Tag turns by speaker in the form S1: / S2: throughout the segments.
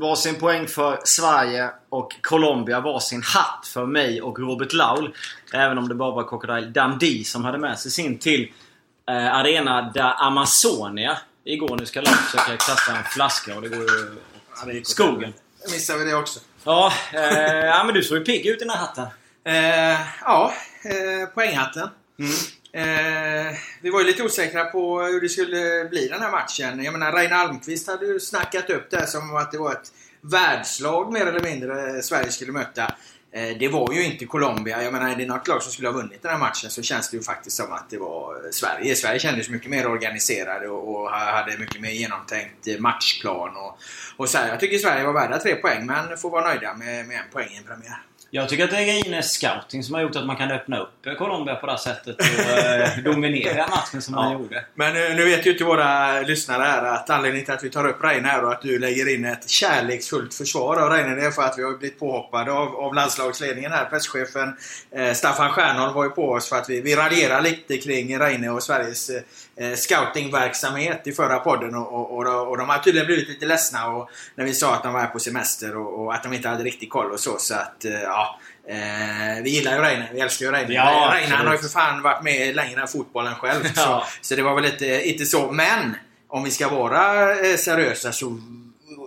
S1: Varsin poäng för Sverige och Colombia. Varsin hatt för mig och Robert Laul. Även om det bara var Crocodile Dundee som hade med sig sin till eh, Arena da Amazonia igår. Nu ska Laul försöka kasta en flaska och det går ju åt skogen.
S2: Jag missade vi det också.
S1: Ja, eh, ja, men du såg ju pigg ut i den här hatten.
S2: Eh, ja, eh, poänghatten.
S1: Mm.
S2: Eh, vi var ju lite osäkra på hur det skulle bli den här matchen. Jag menar, Reine Almqvist hade ju snackat upp det som att det var ett världslag mer eller mindre Sverige skulle möta. Eh, det var ju inte Colombia. Jag menar, är det något lag som skulle ha vunnit den här matchen så känns det ju faktiskt som att det var Sverige. Sverige kändes mycket mer organiserade och, och hade mycket mer genomtänkt matchplan. Och, och så här, jag tycker Sverige var värda tre poäng men får vara nöjda med, med en poäng i en premiär.
S1: Jag tycker att det är Ines scouting som har gjort att man kan öppna upp Colombia på det här sättet och eh, dominera matchen som man gjorde.
S2: Men eh, nu vet ju inte våra lyssnare här att anledningen till att vi tar upp Reine här och att du lägger in ett kärleksfullt försvar av Reine det är för att vi har blivit påhoppade av, av landslagsledningen här. Presschefen eh, Staffan Stjernholm var ju på oss för att vi, vi raljerar lite kring Reine och Sveriges eh, scoutingverksamhet i förra podden och, och, och, och de har tydligen blivit lite ledsna och, när vi sa att de var här på semester och, att de inte hade riktigt koll och så. Så att, eh, ja. Eh, vi gillar ju Reine, vi älskar ju Reine.
S1: Ja,
S2: Reine han har ju för fan varit med längre än fotbollen själv.
S1: Ja.
S2: Så, så det var väl inte, inte så. Men om vi ska vara eh, seriösa så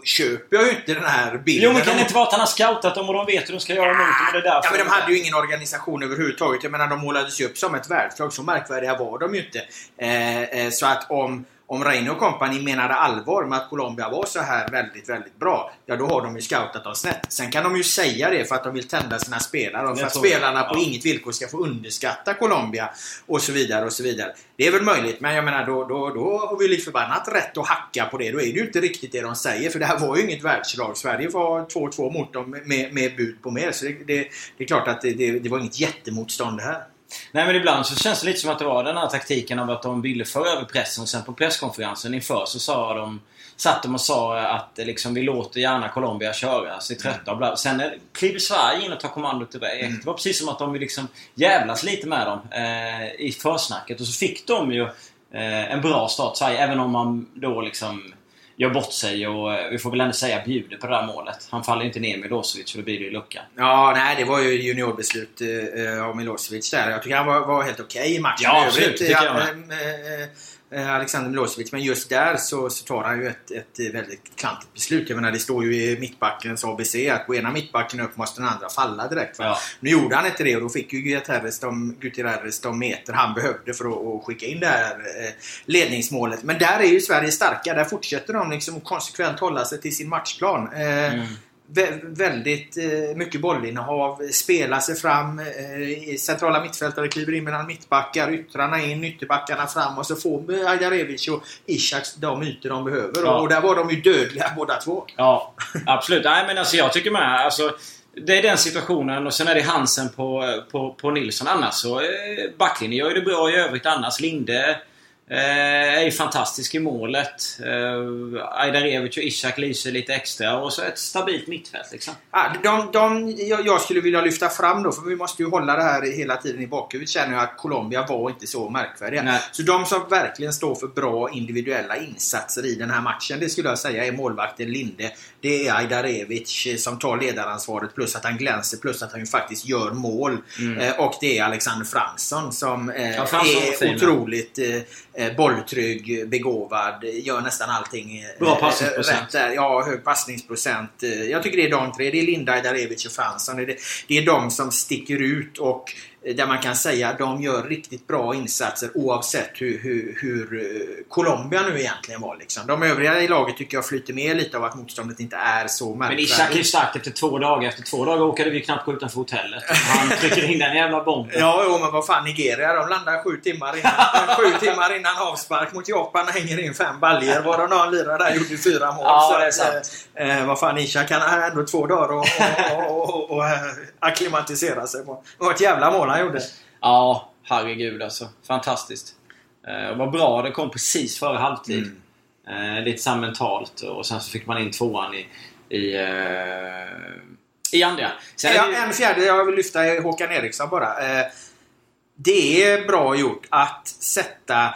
S2: köper jag ju inte den här bilden.
S1: Jo men kan det inte vara att han har scoutat dem och de vet hur de ska göra mot dem och det är därför
S2: Ja men de hade ju ingen organisation överhuvudtaget. Jag menar de målades ju upp som ett världslag. Så märkvärdiga var de ju inte. Eh, eh, så att om, om Reine och company menade allvar med att Colombia var så här väldigt, väldigt bra. Ja då har de ju scoutat dem snett. Sen kan de ju säga det för att de vill tända sina spelare och för att spelarna på inget villkor ska få underskatta Colombia. Och så vidare och så vidare. Det är väl möjligt men jag menar då, då, då har vi lite förbannat rätt att hacka på det. Då är det ju inte riktigt det de säger. För det här var ju inget världslag. Sverige var 2-2 mot dem med, med bud på mer. Så det, det, det är klart att det, det, det var inget jättemotstånd det här.
S1: Nej men ibland så känns det lite som att det var den här taktiken av att de ville föra över pressen och sen på presskonferensen inför så sa de Satt de och sa att liksom, vi låter gärna Colombia köra sig trötta och bla. Sen kliver Sverige in och tar kommandot direkt.
S2: Mm.
S1: Det var precis som att de liksom jävlas lite med dem eh, i försnacket. Och så fick de ju eh, en bra start Sverige, även om man då liksom gör bort sig och eh, vi får väl ändå säga bjuder på det där målet. Han faller ju inte ner med Milosevic så då blir det ju lucka.
S2: Ja, nej det var ju juniorbeslut eh, av Milosevic där. Jag tycker han var, var helt okej i matchen
S1: Ja, absolut,
S2: övrigt.
S1: tycker jag
S2: Eh, Alexander Milosevic. Men just där så, så tar han ju ett, ett väldigt klantigt beslut. Jag menar det står ju i mittbackens ABC att går ena mittbacken upp måste den andra falla direkt.
S1: Ja.
S2: Nu gjorde han inte det och då fick ju Gutierrez de, Gutierrez de meter han behövde för att, att skicka in det här eh, ledningsmålet. Men där är ju Sverige starka. Där fortsätter de liksom konsekvent hålla sig till sin matchplan. Eh,
S1: Mm.
S2: Vä- väldigt eh, mycket bollinnehav, spela sig fram, eh, centrala mittfältare kliver in mellan mittbackar, yttrarna in, ytterbackarna fram och så får Ajdarevic och Ishak de ytor de behöver.
S1: Ja.
S2: Och där var de ju dödliga båda två.
S1: Ja, absolut. Nej, men alltså jag tycker med. Alltså, det är den situationen och sen är det Hansen på, på, på Nilsson. Annars så eh, backlinjen gör ju det bra i övrigt annars. Linde eh, är ju fantastisk i målet. Eh, Ajdarevic och Ishak lyser lite extra och så ett stabilt mittfält liksom.
S2: Ja, de, de, jag, skulle vilja lyfta fram då, för vi måste ju hålla det här hela tiden i bakhuvudet, känner jag att Colombia var inte så märkvärdiga.
S1: Nej.
S2: Så de som verkligen står för bra individuella insatser i den här matchen, det skulle jag säga är målvakten Linde. Det är Ajdarevic eh, som tar ledaransvaret, plus att han glänser, plus att han ju faktiskt gör mål. Eh, och det är Alexander Fransson som eh,
S1: Ja, Fransson
S2: är otroligt eh, eh, bolltrygg, begåvad, gör nästan allting eh,
S1: Bra
S2: eh,
S1: passningsprocent.
S2: där. Ja, hög passningsprocent. Eh, Jag tycker det är de tre. Det är Linda, Darevic och Fransson. Det är, de som sticker ut och eh, där man kan säga att de gör riktigt bra insatser oavsett hur, hur, hur eh, Colombia nu egentligen var. Liksom. De övriga i laget tycker jag flyter med lite av att motståndet inte är så
S1: Men Ishak är ju
S2: märkvärdigt.
S1: starkt efter två dagar. Efter två dagar åkade vi knappt gå utanför hotellet. Han trycker in den jävla bomben.
S2: Ja, jo, men vad fan Nigeria, de landar sju timmar innan, sju timmar innan avspark mot Japan och hänger in fem baljor. Varav någon lirare där gjorde fyra mål.
S1: Ja, det är
S2: att,
S1: sant.
S2: Eh, eh, vad fan, Ishak har ändå två dagar och, och, och, och, och eh, acklimatisera sig på. Det var ett jävla mål han gjorde.
S1: Ja, herregud alltså. Fantastiskt. Eh, vad bra det kom precis före halvtid. Eh, lite så mentalt och sen så fick man in tvåan i, i, eh, i andra. Sen
S2: Ja,
S1: det
S2: en fjärde jag vill lyfta är Håkan Eriksson bara. Eh, det är bra gjort att sätta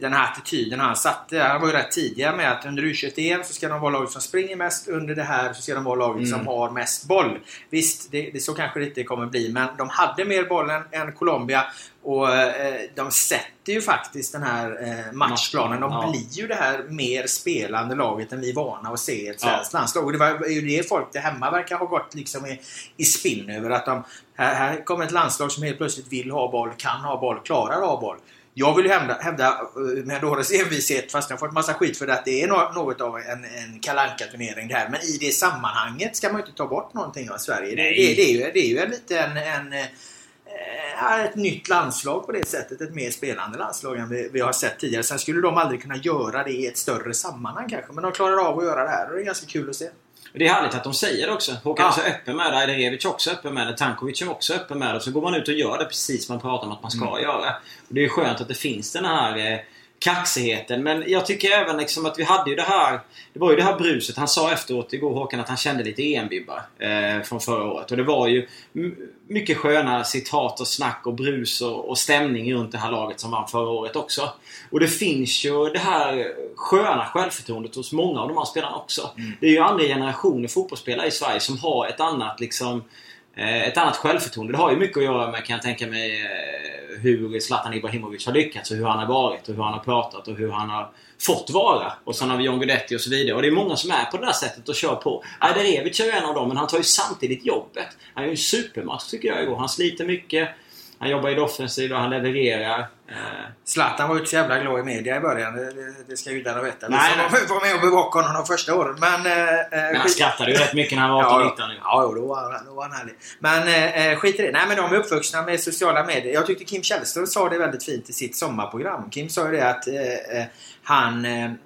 S2: den här attityden han satte. Han var ju rätt tidiga med att under U21-EM så ska de vara laget som springer mest. Under det här så ska de vara laget
S1: Mm.
S2: som har mest boll. Visst, det, det, så kanske det inte kommer bli. Men de hade mer boll än, Colombia. Och eh, de sätter ju faktiskt den här eh, matchplanen. De
S1: Ja.
S2: blir ju det här mer spelande laget än vi är vana att se i ett
S1: Ja.
S2: svenskt landslag. Och det var ju det folk där hemma verkar ha gått liksom i, i spinn över. Att de, här, här kommer ett landslag som helt plötsligt vill ha boll, kan ha boll, klarar att ha boll. Jag vill ju hävda, hävda eh, med årets envishet, fast jag har fått massa skit för det, att det är nå- något av en, en kalanka turnering det här. Men i det sammanhanget ska man ju inte ta bort någonting av Sverige. Det, det, är ju, det är ju en lite en, en eh, ja, ett nytt landslag på det sättet. Ett mer spelande landslag än vi, vi har sett tidigare. Sen skulle de aldrig kunna göra det i ett större sammanhang kanske. Men de klarar av att göra det här och det är ganska kul att se.
S1: Det är härligt att de säger det också. Håkan
S2: Ja.
S1: är så öppen med det. Ajdarevic är också öppen med det. Tankovic är också öppen med det. Så går man ut och gör det precis man pratar om att man ska
S2: Mm.
S1: göra. Och Det är skönt att det finns den här eh, kaxigheten. Men jag tycker även liksom att vi hade ju det här... Det var ju det här bruset. Han sa efteråt igår Håkan att han kände lite EM-vibbar eh, från förra året. Och det var ju mycket sköna citat och snack och brus och, och stämning runt det här laget som vann förra året också. Och det finns ju det här sköna självförtroendet hos många av de här spelarna också. Det är ju andra generationer fotbollsspelare i Sverige som har ett annat liksom Eh, ett annat självförtroende. Det har ju mycket att göra med, kan jag tänka mig, eh, hur Zlatan Ibrahimovic har lyckats och hur han har varit och hur han har pratat och hur han har fått vara. Och sen har vi John Guidetti och så vidare. Och det är många som är på det där sättet och kör på. Ajderevic är ju en av dem, men han tar ju samtidigt jobbet. Han är ju en supermatch tycker jag igår. Han sliter mycket. Han jobbar i det offensiva, han levererar. Eh,
S2: Zlatan var ju inte så jävla glad i media i början. Det, det, det ska gudarna veta.
S1: Nej, nej.
S2: var, var med och bevakade honom de första åren. Men, eh, eh,
S1: men han skrattade ju rätt mycket när han var 18-19
S2: Ja,
S1: nu.
S2: ja jo, då var, han, då var han härlig. Men eh, eh, skit i det. Nej, men de är uppvuxna med sociala medier. Jag tyckte Kim Källström sa det väldigt fint i sitt sommarprogram. Kim sa ju det att eh, eh, han...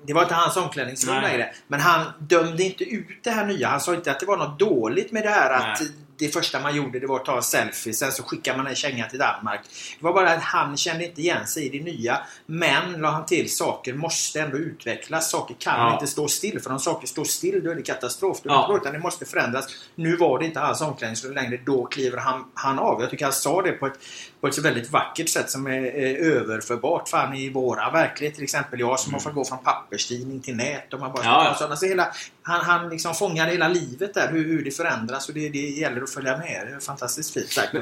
S2: Det var inte hans omklädningsrum längre. Men han dömde inte ut det här nya. Han sa inte att det var något dåligt med det här att
S1: Nej.
S2: Det första man gjorde det var att ta en selfie. Sen så skickar man en känga till Danmark. Det var bara att han kände inte igen sig i det nya. Men, la han till, saker måste ändå utvecklas. Saker kan
S1: Ja.
S2: inte stå still. För om saker står still då är det katastrof. Då
S1: Ja.
S2: utan det måste förändras. Nu var det inte hans omklädningsrum längre. Då kliver han, han av. Jag tycker han sa det på ett, på ett så väldigt vackert sätt som är, är överförbart. Fan i våra verklighet till exempel. Jag som har fått gå från papperstidning till nät. Om man bara
S1: Ja,
S2: sådana. Så hela, han, han liksom fångar hela livet där. Hur, hur det förändras och det, det gäller att följa med. Det är fantastiskt fint sagt.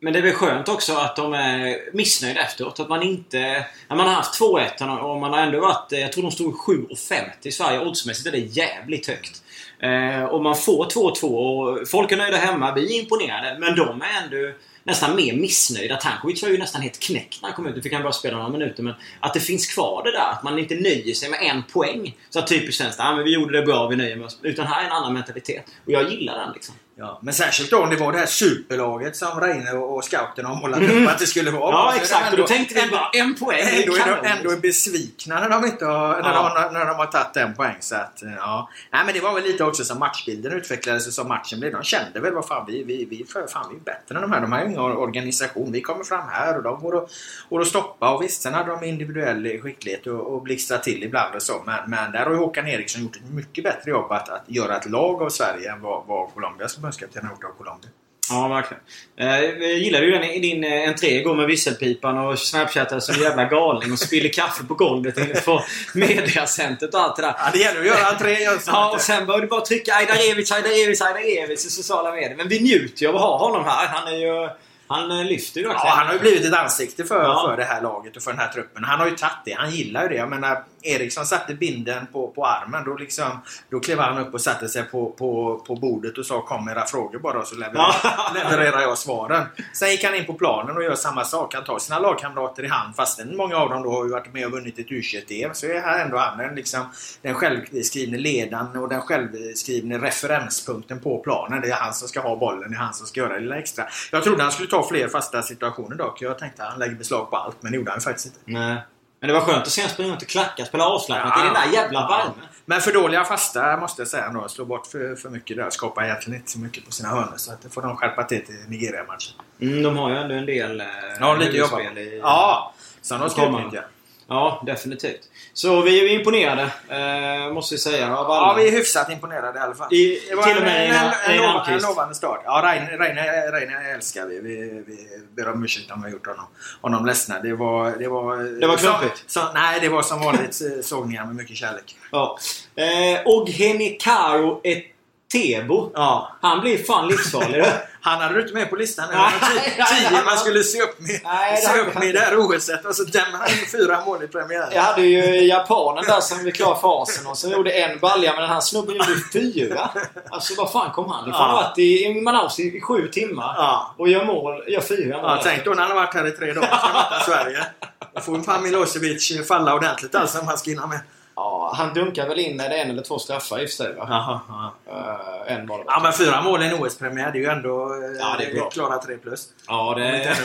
S1: Men det är väl skönt också att de är missnöjda efteråt. Att man inte... När man har haft 2-1 och man har ändå varit... Eh, jag tror de stod 7,50 i Sverige. Oddsmässigt är det jävligt högt. Eh, och man får 2-2 och folk är nöjda hemma. Vi är imponerade. Men de är ändå nästan mer missnöjda. Tankovic var ju nästan helt knäckt när han kom ut. Nu fick han bara spela några minuter. Men att det finns kvar det där. Att man inte nöjer sig med en poäng. Så att typiskt svenskt. Ah, men vi gjorde det bra, vi nöjer oss. Utan här är en annan mentalitet. Och jag gillar den liksom.
S2: Ja, men särskilt då om det var det här superlaget som Reine och, och scouten har målat upp att det skulle vara.
S1: Ja, exakt. Och då tänkte vi bara en poäng.
S2: Ändå är, de, ändå är besvikna när de, inte har, när,
S1: Ja.
S2: de, när de har tagit en poäng. Så att, eh, ja. Nej, men det var väl lite också som matchbilden utvecklades och som matchen blev. De kände väl vad fan vi, vi, vi, för, fan, vi är bättre än de här. De har ju ingen organisation. Vi kommer fram här och de går att, går att stoppa. Och visst, sen hade de individuell skicklighet och, och blixtrat till ibland och så. Men, men där har ju Håkan Eriksson gjort ett mycket bättre jobb att, att göra ett lag av Sverige än vad, vad Colombias förbundskapten gjort av Colombia.
S1: Ja, verkligen. Eh, jag gillade ju den i din eh, entré igår med visselpipan och snapchattade som en jävla galning och spiller kaffe på golvet inne på mediacentret och allt det där.
S2: Ja, det gäller att göra entré.
S1: Ja, och sen började du bara trycka Ajdarevic, Ajdarevic, Ajdarevic i sociala medier. Men vi njuter ju av att ha honom här. Han är ju... Han eh, lyfter ju
S2: Ja,
S1: verkligen.
S2: han har ju blivit ett ansikte för,
S1: Ja.
S2: för det här laget och för den här truppen. Han har ju tagit det. Han gillar ju det. Jag menar, Eriksson satte binden på, på armen. Då, liksom, då klev han upp och satte sig på, på, på bordet och sa kom era frågor bara så levererar,
S1: Ja.
S2: levererar jag svaren. Sen gick han in på planen och gör samma sak. Han tar sina lagkamrater i hand fastän många av dem då har ju varit med och vunnit ett u em Så är här ändå han den, liksom, den självskrivne ledaren och den självskrivne referenspunkten på planen. Det är han som ska ha bollen. Det är han som ska göra det lilla extra. Jag trodde han skulle ta fler fasta situationer dock. Jag tänkte att han lägger beslag på allt men det gjorde han faktiskt inte.
S1: Nej. Men det var skönt att se honom springa runt och klacka, spela avslappnat
S2: Ja.
S1: i den där jävla värmen.
S2: Men för dåliga fasta måste jag säga ändå. Slå bort för, för mycket där. Skapar egentligen inte så mycket på sina hörnor. Så att det får de skärpa till till Nigeria-matchen.
S1: Mm, de har ju ändå en del eh,
S2: Ja, lite
S1: huvudspel i...
S2: Ja, som de ska utnyttja.
S1: Ja, definitivt. Så vi är imponerade, eh, måste vi säga, av alla.
S2: Ja, vi är hyfsat imponerade i alla fall.
S1: I,
S2: Det var
S1: till och
S2: en,
S1: med
S2: en, en,
S1: Einar
S2: en, lova- en lovande start. Ja, Reine, Reine, Reine älskar vi. Vi, vi ber om ursäkt om vi har gjort honom, honom ledsna. Det var... Det var,
S1: Det var klumpigt.
S2: som- Nej, det var som vanligt eh, sågningar med mycket kärlek.
S1: Ja. Eh, Oghenikaro Etebo.
S2: Ja.
S1: Han blir fan livsfarlig.
S2: Han hade du inte med på listan. Det
S1: Nej,
S2: var
S1: nej,
S2: tio man skulle se upp med,
S1: Nej,
S2: se upp med det här OS och så dämmer han in fyra mål i premiären.
S1: Jag hade ju japanen där som blev klar för Arsenal som gjorde en balja men den här snubben gjorde fyra. Alltså vad fan kom han ifrån? Han har varit i i Manaus i sju timmar
S2: Ja.
S1: och gör mål, gör fyra mål.
S2: Ja, tänk då när han har varit här i tre dagar och ska möta Sverige. Då får fan Milosevic falla ordentligt alltså om han ska hinna med.
S1: Ja, han dunkar väl in en eller två straffar i och för sig va?
S2: Jaha, ja.
S1: Eh, en det
S2: Ja men fyra mål i en OS-premiär, det är ju ändå eh,
S1: Ja, det är bra.
S2: klara tre plus.
S1: Ja, det...
S2: inte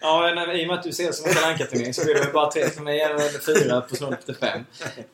S1: ja, nej, I och med att du ser det som en Kalle Anka-turnering så blir det bara tre för mig eller fyra på snart till fem.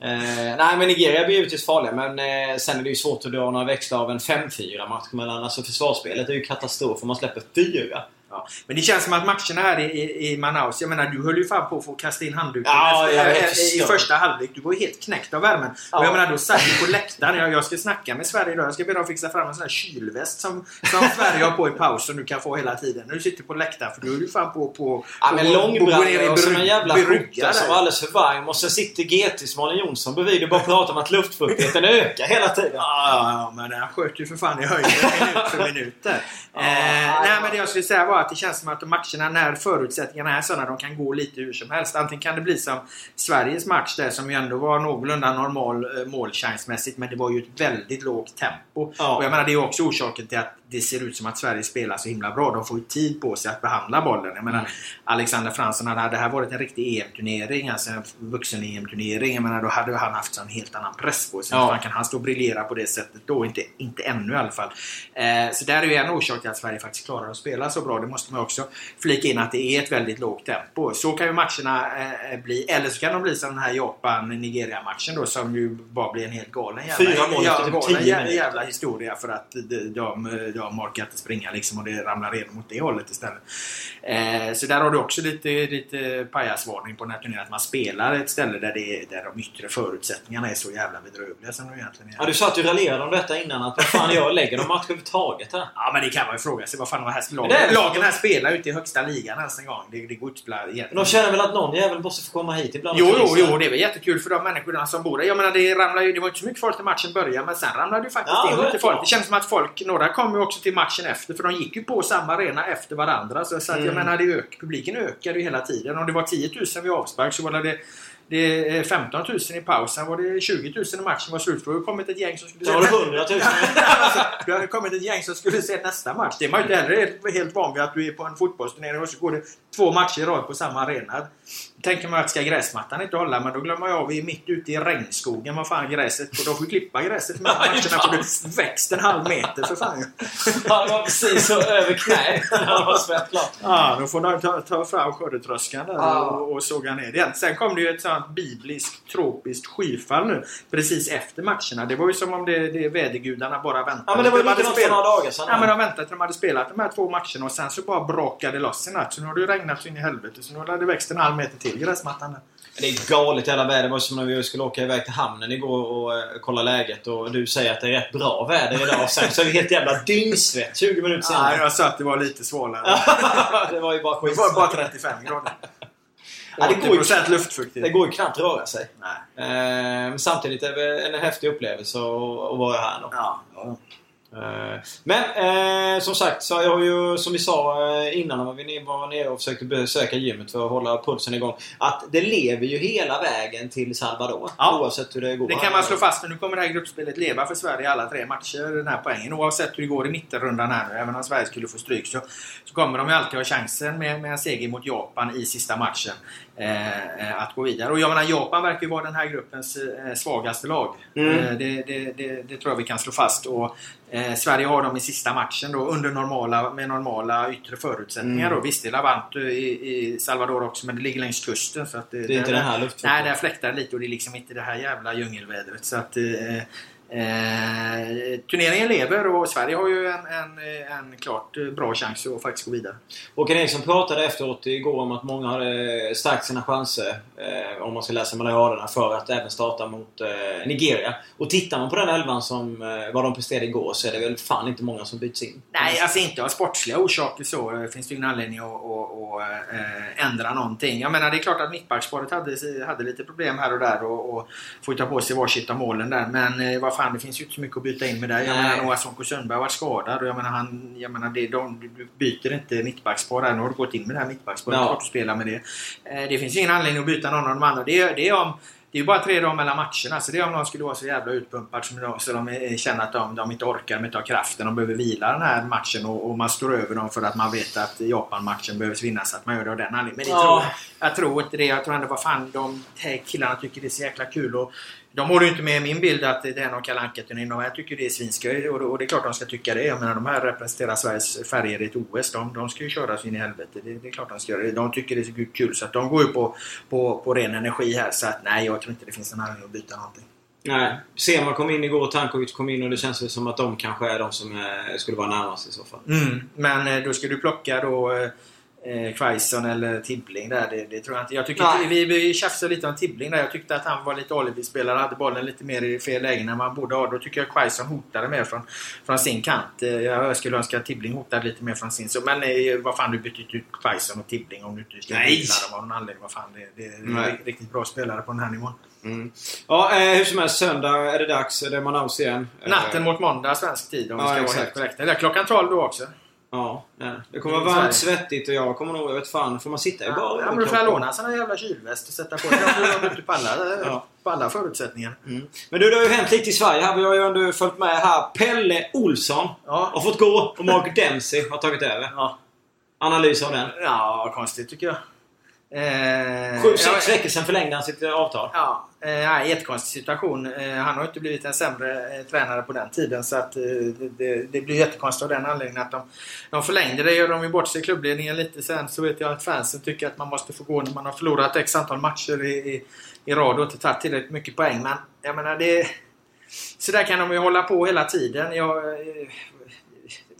S1: Eh, nej, men Nigeria blir givetvis farliga men eh, sen är det ju svårt att dra några växlar av en 5-4 match mellan... Alltså försvarsspelet är ju katastrof om man släpper fyra.
S2: Ja. Men det känns som att matcherna här i, i, i Manaus, jag menar du höll ju fan på att få kasta in handduken
S1: Ja,
S2: efter- i första halvlek. Du var ju helt knäckt av värmen.
S1: Ja.
S2: Och jag menar, då satt du på läktaren. Jag, jag ska snacka med Sverige idag. Jag ska be dem fixa fram en sån här kylväst som, som Sverige har på i paus som du kan få hela tiden. När du sitter på läktaren. För du är ju fan på... på
S1: Ja men långbrallor och som en jävla skjorta som var alldeles för varm. Och sen sitter GT's Malin Jonsson bredvid och bara pratar om att luftfuktigheten ökar hela tiden.
S2: Ja, ja, ja, men han sköt ju för fan i höjden minut för minut där.
S1: Ja,
S2: eh, nej, men det jag skulle säga var att det känns som att de matcherna, när förutsättningarna är sådana, de kan gå lite hur som helst. Antingen kan det bli som Sveriges match där, som ju ändå var någorlunda normal eh, målchansmässigt, men det var ju ett väldigt lågt tempo.
S1: Ja.
S2: Och jag menar, det är ju också orsaken till att det ser ut som att Sverige spelar så himla bra. De får ju tid på sig att behandla bollen. Jag menar,
S1: Mm.
S2: Alexander Fransson, hade det här varit en riktig EM-turnering, alltså en vuxen-EM-turnering, jag menar, då hade han haft en helt annan press på sig.
S1: Ja.
S2: Fan, kan han stå och briljera på det sättet då? Inte, inte ännu i alla fall. Eh, så där är ju en orsak till att Sverige faktiskt klarar att spela så bra. Det måste man också flika in att det är ett väldigt lågt tempo. Så kan ju matcherna eh, bli. Eller så kan de bli som den här Japan-Nigeria-matchen då som ju bara blir en helt galen jävla,
S1: Fyra mål efter typ
S2: galen jävla, jävla historia för att de, de, de orkar inte springa liksom och det ramlar igenom åt det hållet istället. Eh, så där har du också lite, lite pajasvarning på den här turneringen. Att man spelar ett ställe där, det, där de yttre förutsättningarna är så jävla bedrövliga som de egentligen är.
S1: Ja, du satt ju och raljerade om detta innan. Att vad fan jag lägger de match överhuvudtaget här?
S2: Ja men det kan man ju fråga sig. Vad fan de här
S1: det är
S2: lagen, lagen här spelar ju inte i högsta ligan ens en gång. Det, det går inte spela
S1: Men de känner väl att någon jävel måste få komma hit ibland?
S2: Jo,
S1: och
S2: jo, jo, det är väl jättekul för de människorna som bor där. Jag menar, det, ramlar ju, det var inte så mycket folk när matchen började, men sen ramlade det faktiskt
S1: Ja,
S2: in lite folk. Det känns som att folk, några kom ju också till matchen efter, för de gick ju på samma arena efter varandra. Så, så att, jag
S1: Mm.
S2: menar, det ök, publiken ökade ju hela tiden. Om det var 10 000 vid avspark så var det det är 15 000 i pausen. Var det 20 000 i matchen var slut. Då har det kommit ett gäng som skulle
S1: Då var det 100 000.
S2: alltså, det har kommit ett gäng som skulle se nästa match. Det är man ju inte heller helt, helt van vid att du är på en fotbollsturnering och så går det två matcher i rad på samma arena. Tänker man att ska gräsmattan inte hålla, men då glömmer jag vi är mitt ute i regnskogen. Vad fan gräset? Och de får klippa gräset med matcherna för det växt en halv meter för fan.
S1: Ja, det var precis så över knä när han var smält klart.
S2: Ja, då får de ta, ta fram skördetröskan där
S1: Ja.
S2: och, och såga ner den. Sen kom det ju ett sånt bibliskt tropiskt skyfall nu precis efter matcherna. Det var ju som om det, det vädergudarna bara väntade.
S1: Ja, men det var ju
S2: De
S1: likadant för några dagar sedan.
S2: Ja men de väntade till de hade spelat de här två matcherna och sen så bara brakade det loss i natt. Så nu har det ju regnat så in i helvete. Så nu har det växt en halv meter till gräsmattan där.
S1: Det är galet jävla väder. Det var som när vi skulle åka iväg till hamnen igår och eh, kolla läget. Och du säger att det är rätt bra väder idag. Och sen så är det helt jävla dyngsvett 20 minuter
S2: Nej,
S1: senare.
S2: jag sa att det var lite svalare.
S1: det var ju bara
S2: Det
S1: skit.
S2: var bara 35 grader.
S1: Ja, det går ju-
S2: 80% luftfuktighet.
S1: Det går ju knappt att röra sig.
S2: Nej.
S1: Eh, Men samtidigt är det en häftig upplevelse att att vara här. Då.
S2: Ja. ja.
S1: Eh, Men eh, som sagt, så jag har ju som vi sa eh, innan när vi var nere och försökte besöka gymmet för att hålla pulsen igång. Att det lever ju hela vägen till Salvador.
S2: Ja.
S1: Oavsett hur det går.
S2: Det kan man slå fast. Nu kommer det här gruppspelet leva för Sverige i alla tre matcher. Den här poängen. Oavsett hur det går i mittenrundan här nu. Även om Sverige skulle få stryk så, så kommer de ju alltid ha chansen med, med en seger mot Japan i sista matchen. Eh, eh, att gå vidare. Och jag menar Japan verkar ju vara den här gruppens eh, svagaste lag.
S1: Mm.
S2: Det, det, det, det tror jag vi kan slå fast. Och, eh, Sverige har dem i sista matchen då under normala, med normala yttre förutsättningar.
S1: Mm.
S2: Då. Visst, det är Lavant i, i Salvador också men det ligger längs kusten. Så att det,
S1: är inte den här luftfuktigheten.
S2: Nej, där fläktar lite och det är liksom inte det här jävla djungelvädret. Så att, eh, eh, turneringen lever och Sverige har ju en, en, en klart bra chans att faktiskt gå vidare.
S1: Håkan Eriksson pratade efteråt igår om att många hade stärkt sina chanser, eh, om man ska läsa mellan raderna, för att även starta mot eh, Nigeria. Och tittar man på den elvan som eh, vad de presterade igår så är det väl fan inte många som byts in.
S2: Nej, alltså inte av sportsliga orsaker så eh, finns det ingen anledning att, att, att äh, ändra någonting. Jag menar det är klart att mittbacksparet hade, hade lite problem här och där och, och får ta på sig varsitt av målen där. Men eh, vad fan, det finns ju inte så mycket att byta in med där. Jag menar Noah Sonko Sundberg varit skadad och jag menar, han, jag menar det, de, du byter inte mittbackspar där. Nu har du gått in med det här mittbacksparet. Ja. Klart du spelar med det. Eh, det finns ingen anledning att byta någon av de andra. Det, det är om det är ju bara tre dagar mellan matcherna, så det är om de skulle vara så jävla utpumpade så de känner att de, de inte orkar, de inte har kraften, de behöver vila den här matchen och, och man står över dem för att man vet att Japan-matchen behövs vinnas, att man gör det av den anledningen. Men det ja. tror, jag tror inte det. Jag tror ändå, vad fan, de killarna tycker det är så jäkla kul och de håller ju inte med min bild att det är någon Kalle Anka-turné. Jag tycker det är svinskoj och det är klart de ska tycka det. Jag menar de här representerar Sveriges färger i ett OS. De, de ska ju köra så in i helvete. Det, det, är klart de ska göra det. De tycker det är så kul så att de går ju på, på, på ren energi här. Så att nej, jag tror inte det finns någon anledning att byta någonting.
S1: Nej. Sema kom in igår och Tankovic kom in och det känns väl som att de kanske är de som är, skulle vara närmast i så fall.
S2: Mm, men eh, då ska du plocka då eh, Quaison eller Tibbling där. Det, det, tror jag inte. Jag tycker vi, vi tjafsade lite om Tibbling där. Jag tyckte att han var lite alibi-spelare. Hade bollen lite mer i fel lägen än man borde ha. Då tycker jag Quaison hotade mer från, från sin kant. Eh, jag skulle önska att Tibbling hotade lite mer från sin. Så, men eh, vad fan, du bytte ut Quaison och Tibbling om du inte ska Nej! dem av någon anledning. Vad fan, det, det är riktigt bra spelare på den här nivån.
S1: Mm. Ja, eh, hur som helst. Söndag är det dags. Det är Manaus igen.
S2: Natten mot måndag svensk tid om ja, vi ska exakt. vara helt korrekta. Eller klockan 12 då också.
S1: Ja, det kommer vara varmt, svettigt och jag kommer nog, jag vet fan, får man sitta i bara
S2: Ja, men du får låna en sån här jävla kylväst och sätta på dig om du inte pallar, ja. pallar förutsättningar.
S1: Mm. Men du, det har ju hänt lite i Sverige här. Vi har ju ändå följt med här. Pelle Olsson ja. har fått gå och Mark Dempsey har tagit över. Ja. Analys av den?
S2: Ja, konstigt tycker jag.
S1: Eh, Sju, sex veckor sedan förlängde han sitt avtal.
S2: Ja, eh, jättekonstig situation. Eh, han har inte blivit en sämre eh, tränare på den tiden så att eh, det, det, blir jättekonstigt av den anledningen att de, de förlängde det. Gör de ju bort sig i klubbledningen lite sen så vet jag att fansen tycker att man måste få gå när man har förlorat x antal matcher i, i, i rad och inte tagit tillräckligt mycket poäng. Men jag menar det... Så där kan de ju hålla på hela tiden. Jag, eh,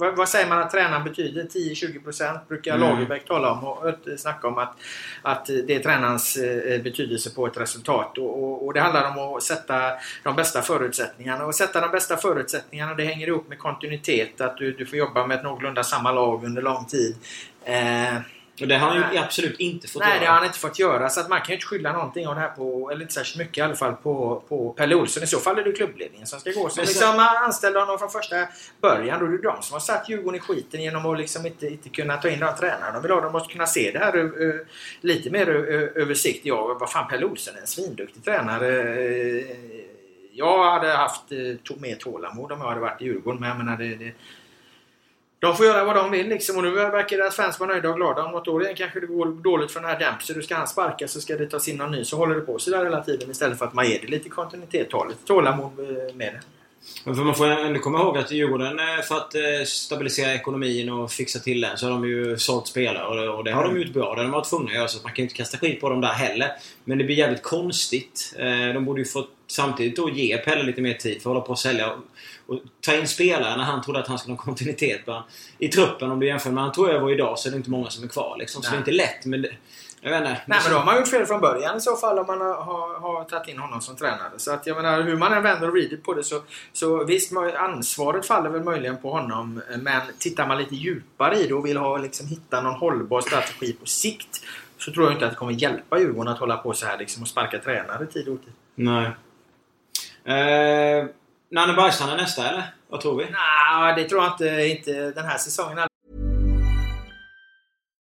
S2: vad, vad, säger man att tränaren betyder? 10-20% brukar mm. Lagerbäck tala om och snacka om att, att det är tränarens eh, betydelse på ett resultat. Och, och, och, det handlar om att sätta de bästa förutsättningarna. Och sätta de bästa förutsättningarna det hänger ihop med kontinuitet. Att du, du får jobba med ett någorlunda samma lag under lång tid. Eh,
S1: och det har han ju absolut inte fått
S2: Nej,
S1: göra.
S2: det har han inte fått göra. Så att man kan ju inte skylla någonting av det här på, eller inte särskilt mycket i alla fall, på, på Pelle Olsson. I så fall är det klubbledningen som ska gå. Som liksom anställde honom från första början. Då är det de som har satt Djurgården i skiten genom att liksom inte, inte kunna ta in de tränarna de vill ha. De måste kunna se det här uh, lite mer över sikt. Ja, vad fan, Pelle Olsson är en svinduktig tränare. Uh, jag hade haft uh, mer tålamod om jag hade varit i Djurgården. Men jag menar, det, det de får göra vad de vill liksom och nu verkar deras fans vara nöjda och glada. Om något år igen kanske det går dåligt för den här Dempsey. Du ska han sparka så ska det tas in någon ny. Så håller det på så där hela tiden istället för att man ger det lite kontinuitet. Ta lite tålamod med det.
S1: Men för man får ändå komma ihåg att Djurgården, eh, för att eh, stabilisera ekonomin och fixa till den, så har de ju sålt spelare. Och det har de gjort bra. Det har de varit tvungna att göra. Så man kan ju inte kasta skit på dem där heller. Men det blir jävligt konstigt. De borde ju fått samtidigt då ge Pelle lite mer tid för att hålla på och sälja och ta in spelare när han trodde att han skulle ha kontinuitet i truppen. Om du jämför med han tog över idag så är det inte många som är kvar. Liksom. Så det är inte lätt. Men det, jag vet inte.
S2: Nej men då har man gjort fel från början i så fall om man har, har, har tagit in honom som tränare. Så att jag menar hur man än vänder och vrider på det så, så visst ansvaret faller väl möjligen på honom. Men tittar man lite djupare i det och vill ha, liksom, hitta någon hållbar strategi på sikt så tror jag inte att det kommer hjälpa Djurgården att hålla på så här liksom, och sparka tränare tid och tid.
S1: Nej. Eh, Nanne Bergstrand är nästa eller? Vad tror vi?
S2: Nej, det tror jag inte, inte den här säsongen.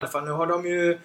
S2: Alla fall. Nu har de ju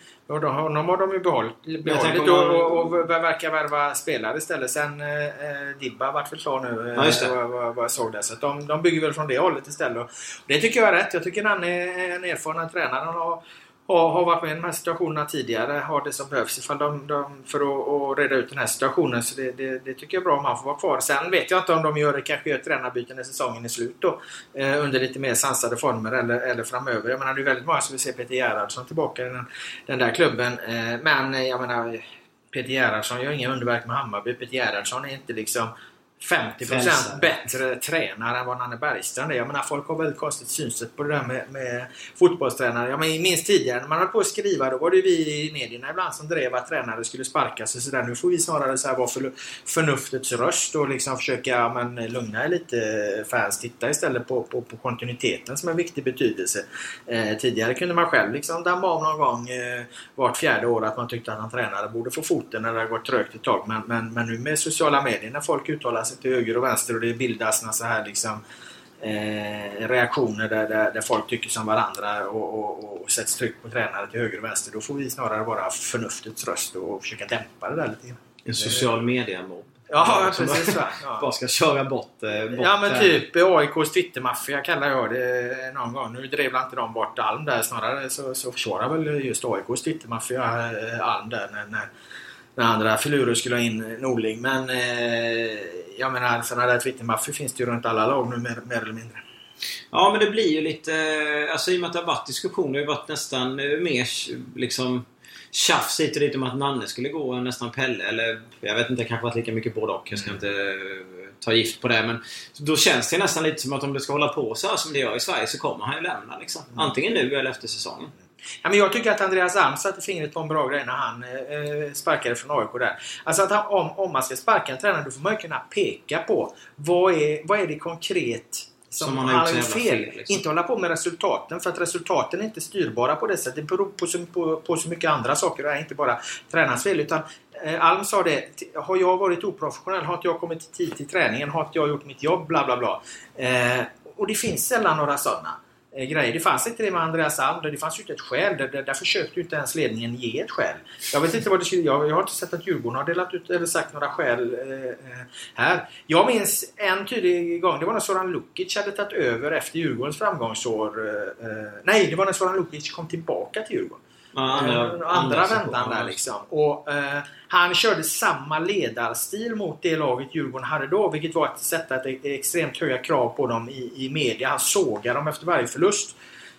S2: honom har de ju behållit, behållit
S1: tänker
S2: och,
S1: man-
S2: och, och verkar värva spelare istället. Sen eh, eh, Dibba vart väl klar nu eh,
S1: Ja, det.
S2: vad, vad, vad jag såg där. Så de, de bygger väl från det hållet istället. Och det tycker jag är rätt. Jag tycker han är en erfaren tränare. Han har, har, har varit med i de här situationerna tidigare. Har det som behövs ifall de, de, för att, att reda ut den här situationen. Så det, det, det tycker jag är bra om han får vara kvar. Sen vet jag inte om de gör, kanske gör tränarbyten när säsongen är slut då. Eh, under lite mer sansade former eller, eller framöver. Jag menar det är väldigt många som vill se Peter Gerhardsson tillbaka i den, den där klubben. Eh, men jag menar Peter Gerhardsson gör inga underverk med Hammarby. Peter Gerhardsson är inte liksom 50%
S1: Frälsare.
S2: bättre tränare än vad Nanne Bergstrand är. Jag menar folk har väldigt konstigt synsätt på det där med, med fotbollstränare. Jag minns tidigare när man höll på att skriva då var det vi i medierna ibland som drev att tränare skulle sparkas och sådär. Nu får vi snarare så här vara för, förnuftets röst och liksom försöka men, lugna lite fans. Titta istället på, på, på kontinuiteten som en viktig betydelse. Eh, tidigare kunde man själv liksom damma av någon gång eh, vart fjärde år att man tyckte att en tränare borde få foten när det har gått trögt ett tag. Men, men, men nu med sociala medier när folk uttalar sig till höger och vänster och det bildas så här liksom eh, reaktioner där, där, där folk tycker som varandra och, och, och sätts tryck på tränare till höger och vänster. Då får vi snarare vara förnuftets röst och försöka dämpa det där lite grann.
S1: En social media-mobb.
S2: Ja,
S1: Som
S2: precis. Va? Ja.
S1: Bara ska köra bort, eh, bort
S2: Ja men typ AIKs Twittermaffia kallar jag det någon gång. Nu drev inte de bort Alm där. Snarare så, så försvarar väl just AIKs Twittermaffia eh, Alm där när, när, när andra filurer skulle ha in Norling. Men eh, jag menar sådana där Twittermaffior finns det ju runt alla lag nu mer, mer eller mindre.
S1: Ja, men det blir ju lite... eh, Alltså i och med att det har varit diskussioner, det har varit nästan eh, mer liksom tjafs hit och dit om att Nanne skulle gå än nästan Pelle. Eller jag vet inte, det kanske varit lika mycket både och. Jag ska inte eh, ta gift på det. Men då känns det nästan lite som att om det ska hålla på så här som det gör i Sverige så kommer han ju lämna. Liksom. Antingen nu eller efter säsongen.
S2: Ja, men jag tycker att Andreas Alm satte fingret på en bra grej när han eh, sparkade från AIK där. Alltså att han, om, om man ska sparka en tränare då får man ju kunna peka på vad är, vad är det konkret som,
S1: Som
S2: han har gjort fel.
S1: liksom.
S2: Inte hålla på med resultaten för att resultaten är inte styrbara på det sättet. Det beror på så, på, på så mycket andra saker. Det är inte bara tränarens fel. Utan, eh, Alm sa det. "T- Har jag varit oprofessionell? Har inte jag kommit i tid till träningen? Har inte jag gjort mitt jobb? Bla bla bla. Eh, och det finns sällan några sådana eh, Eh, grejer. Det fanns inte det med Andreas Alm. Det fanns ju inte ett skäl. Där, där, där försökte ju inte ens ledningen ge ett skäl. Jag vet inte vad det skulle... Jag, jag har inte sett att Djurgården har delat ut eller sagt några skäl eh, eh här. Jag minns en tydlig gång. Det var när Soran Lukic hade tagit över efter Djurgårdens framgångsår. Eh, eh nej, det var när Soran Lukic kom tillbaka till Djurgården.
S1: Ja,
S2: Andra, andra vändan
S1: situationer.
S2: där liksom. Och, eh, han körde samma ledarstil mot det laget Djurgården hade då. Vilket var att sätta ett extremt höga krav på dem i, i media. Han sågar dem efter varje förlust.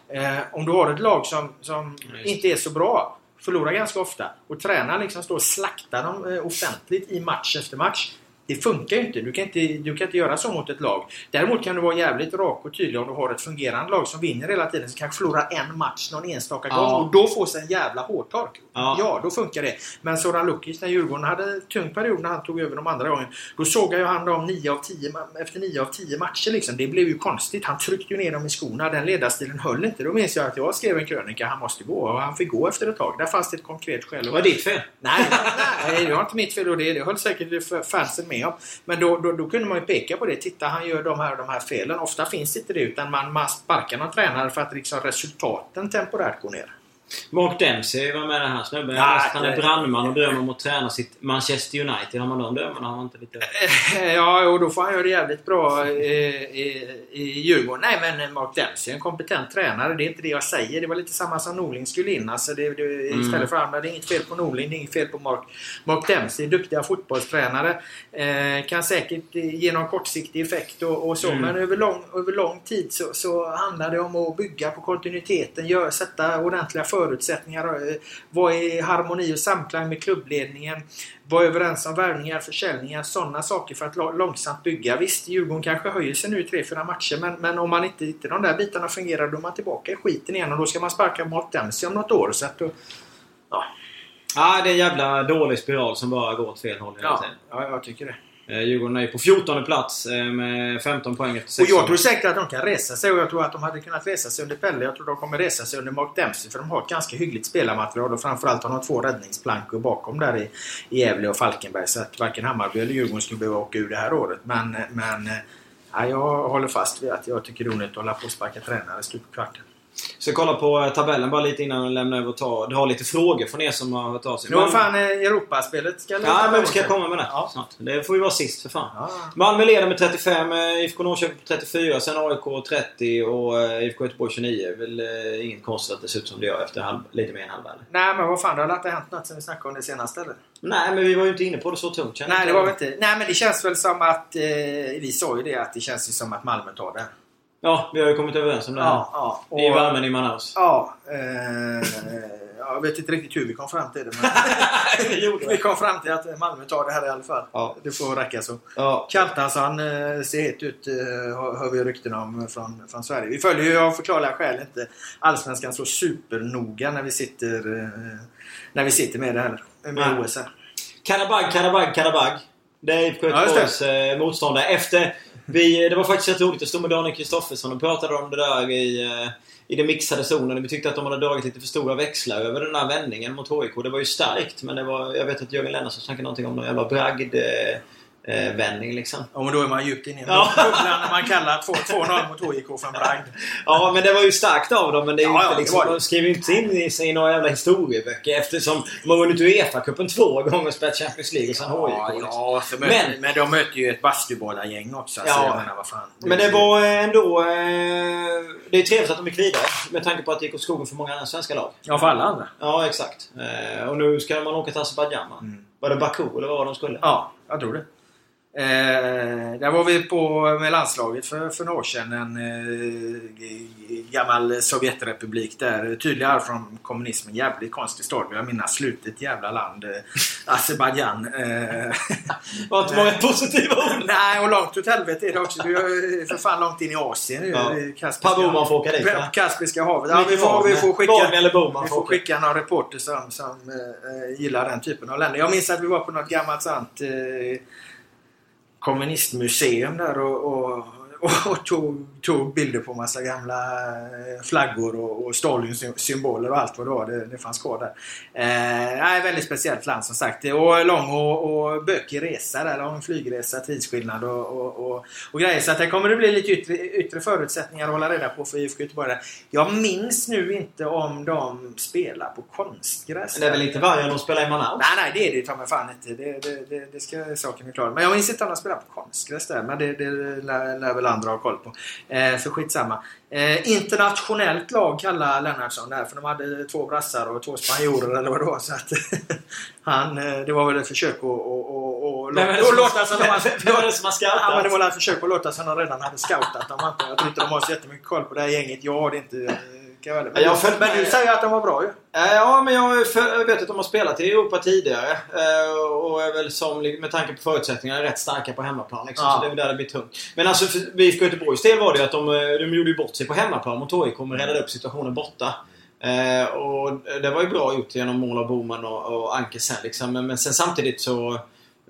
S2: Eh, om du har ett lag som, som
S1: just
S2: inte är så bra, förlorar ganska ofta och tränaren liksom står och slaktar dem eh, offentligt i match efter match. Det funkar ju inte. Du kan inte, du kan inte göra så mot ett lag. Däremot kan du vara jävligt rak och tydlig om du har ett fungerande lag som vinner hela tiden. Som kanske förlorar en match någon enstaka
S1: Ja.
S2: gång. Och då får sig en jävla hårtork.
S1: Ja.
S2: Ja. då funkar det. Men Soran Lukic, när Djurgården hade en tung period när han tog över de andra gången. Då såg jag han dem 9 av 10, ma- efter 9 av 10 matcher. Liksom. Det blev ju konstigt. Han tryckte ju ner dem i skorna. Den ledarstilen höll inte. Då minns jag att jag skrev en krönika. Han måste gå. Och han fick gå efter ett tag. Där fanns det ett konkret skäl.
S1: Det var ditt fel.
S2: Nej, nej, det var inte mitt fel och det, det höll säkert fansen med om. Men då, då, då kunde man ju peka på det. Titta, han gör de här och de här felen. Ofta finns inte det utan man, man sparkar någon tränare för att liksom resultaten temporärt går ner.
S1: Mark Dempsey var med den här snubben. Han är brandman och drömmer om att träna sitt Manchester United. Har man de drömmarna har man inte lite...
S2: Ja, och då får han göra det jävligt bra i, i, i Djurgården. Nej, men Mark Dempsey är en kompetent tränare. Det är inte det jag säger. Det var lite samma som Norling skulle in. Alltså det, det, Istället för andra. Det är inget fel på Norling, det är inget fel på Mark, Mark Dempsey. Duktiga fotbollstränare. Eh, kan säkert ge någon kortsiktig effekt och, och så.
S1: Mm.
S2: Men över lång, över lång tid så, så handlar det om att bygga på kontinuiteten. Gör, sätta ordentliga förutsättningar. Eh, vara i harmoni och samklang med klubbledningen. Vara överens om värvningar, försäljningar, sådana saker för att långsamt bygga. Visst, Djurgården kanske höjer sig nu i 3-4 matcher men, men om man inte, inte de där bitarna fungerar då är man tillbaka i skiten igen och då ska man sparka Mark Dempsey om något år. Så att då, ja,
S1: Ja, det är en jävla dålig spiral som bara går åt fel håll hela
S2: ja,
S1: tiden.
S2: ja, jag tycker det.
S1: Eh, Djurgården är på 14 plats eh, med 15 poäng efter
S2: Och
S1: 6
S2: jag tror säkert att de kan resa sig och jag tror att de hade kunnat resa sig under Pelle. Jag tror de kommer resa sig under Mark Dempsey för de har ett ganska hyggligt spelarmaterial och framförallt har de två räddningsplankor bakom där i, i Gävle och Falkenberg. Så att varken Hammarby eller Djurgården skulle behöva åka ur det här året. Men, men ja, jag håller fast vid att jag tycker det är onödigt att hålla på och sparka tränare i kvarten.
S1: Så kolla på eh, tabellen bara lite innan jag lämnar över och tar. Du har lite frågor från er som har hört av sig.
S2: Nu har fan eh, Europaspelet ska
S1: Ja, men vi ska komma med det
S2: Ja.
S1: snart. Det får ju vara sist för fan.
S2: Ja.
S1: Malmö leder med 35, eh, IFK Norrköping på 34, sen AIK 30 och IFK Göteborg 29. Väl eh, inget konstigt att det ser ut som det gör efter halv, lite mer än halva?
S2: Nej men vad fan, det har inte hänt något sen vi snackade om det senaste eller?
S1: Nej, men vi var ju inte inne på det så tungt.
S2: Nej det var vi inte. Nej men det känns väl som att, eh, vi sa ju det, att det känns ju som att Malmö tar det.
S1: Ja, vi har ju kommit överens om det här.
S2: Ja, ja.
S1: I värmen i Manaus.
S2: Ja, eh, jag vet inte riktigt hur vi kom fram till det men vi kom fram till att Malmö tar det här i alla fall.
S1: Ja.
S2: Det får räcka så.
S1: Ja.
S2: Kaltansson eh, ser het ut, eh, hör vi rykten om från, från Sverige. Vi följer ju av förklarliga skäl inte Allsvenskan så supernoga när vi sitter, eh, när vi sitter med det här. Med. OS här.
S1: Karabag, Karabag, Karabag. Det är IFK
S2: Ja,
S1: Göteborgs eh, motståndare. Efter... Vi, det var faktiskt rätt roligt att stå med Daniel Kristoffersson och pratade om det där i, eh, i den mixade zonen. Vi tyckte att de hade dragit lite för stora växlar över den här vändningen mot HIK. Det var ju starkt men det var... Jag vet att Jörgen Lennartsson snackade någonting om någon jävla bragd... Eh, eh, vändning liksom.
S2: Ja, men då är man djupt inne i
S1: Ja.
S2: bubblan när man kallar 2-0 mot HIK för en bragd.
S1: Ja, men det var ju starkt av dem. Men det är
S2: Ja,
S1: inte
S2: ja,
S1: liksom, de skriver ju inte in i sig några jävla historieböcker eftersom de har vunnit Uefa-cupen två gånger och spelat Champions League och sen
S2: Ja,
S1: HIK. liksom.
S2: ja
S1: Men-
S2: men, de möter ju ett basketbollargäng också. Alltså,
S1: Ja.
S2: menar, vad fan.
S1: Men det var ändå... Eh, det är trevligt att de gick vidare. Med tanke på att det gick åt skogen för många andra svenska lag.
S2: Ja, för alla andra.
S1: Ja, exakt. Eh, och nu ska man åka till Azerbajdzjan?
S2: Mm.
S1: Var det Baku eller vad var de skulle?
S2: Ja, jag tror det. Eh, där var vi på med landslaget för, för några år sedan. En eh, gammal Sovjetrepublik där. Tydlig arv från kommunismen. Jävligt konstig stad. Jag minns slutet jävla land. Eh, Azerbajdzjan. Eh,
S1: Var inte många positiva ord?
S2: nej, och långt åt helvete är det också. Du är för fan långt in i Asien nu.
S1: Ja.
S2: i Kaspiska,
S1: Boman får åka dit va?
S2: Kaspiska havet. Ja, vi, får, vi får skicka...
S1: Wagner eller Boman
S2: Vi
S1: får
S2: skicka några reporter som, som eh, gillar den typen av länder. Jag minns att vi var på något gammalt sånt eh, kommunistmuseum där och, och, och, tog, tog bilder på massa gamla eh, flaggor och, och Stalins symboler och allt vad det var. Det, det fanns kvar där. Eh, väldigt speciellt land som sagt. Och lång och, och bökig resa där. Lång flygresa, tidsskillnad och, och, och, och grejer. Så att det kommer det bli lite yttre, yttre förutsättningar att hålla reda på för IFK Göteborg. där. Jag minns nu inte om de spelar på konstgräs.
S1: Det är väl inte varje de spelar i Manaus?
S2: Nej, nej, det är det ta mig fan inte. Det, det, det, det ska saken är klar. Men jag minns inte om de spelar på konstgräs där. Men det, det lär väl andra ha koll på. Eh, så skitsamma. Eh, internationellt lag kallar Lennartsson där. För de hade två brassar och två spanjorer eller vad det var. Så att han, det var väl ett försök att, låta som de har-
S1: Vem är det som har scoutat?
S2: Ja, men det var väl ett försök att låta som de redan hade scoutat dem. Jag tror inte de har så jättemycket koll på det här gänget. Jag har det inte. Eh, Kan jag, väl- men,
S1: Jag följt
S2: men du säger att de var bra ju.
S1: Eh, Ja, men jag för- jag vet att de har spelat i Europa tidigare. eh, Och är väl som, med tanke på förutsättningarna, rätt starka på hemmaplan. Liksom,
S2: Ja.
S1: Så det är väl där det blir tungt. Men alltså för IFK Göteborgs del var det ju att de, eh, de gjorde bort sig på hemmaplan mot HIK men räddade upp situationen borta. Och det var ju bra gjort genom mål av Boman och, och Anke sen liksom. Men, men sen samtidigt så...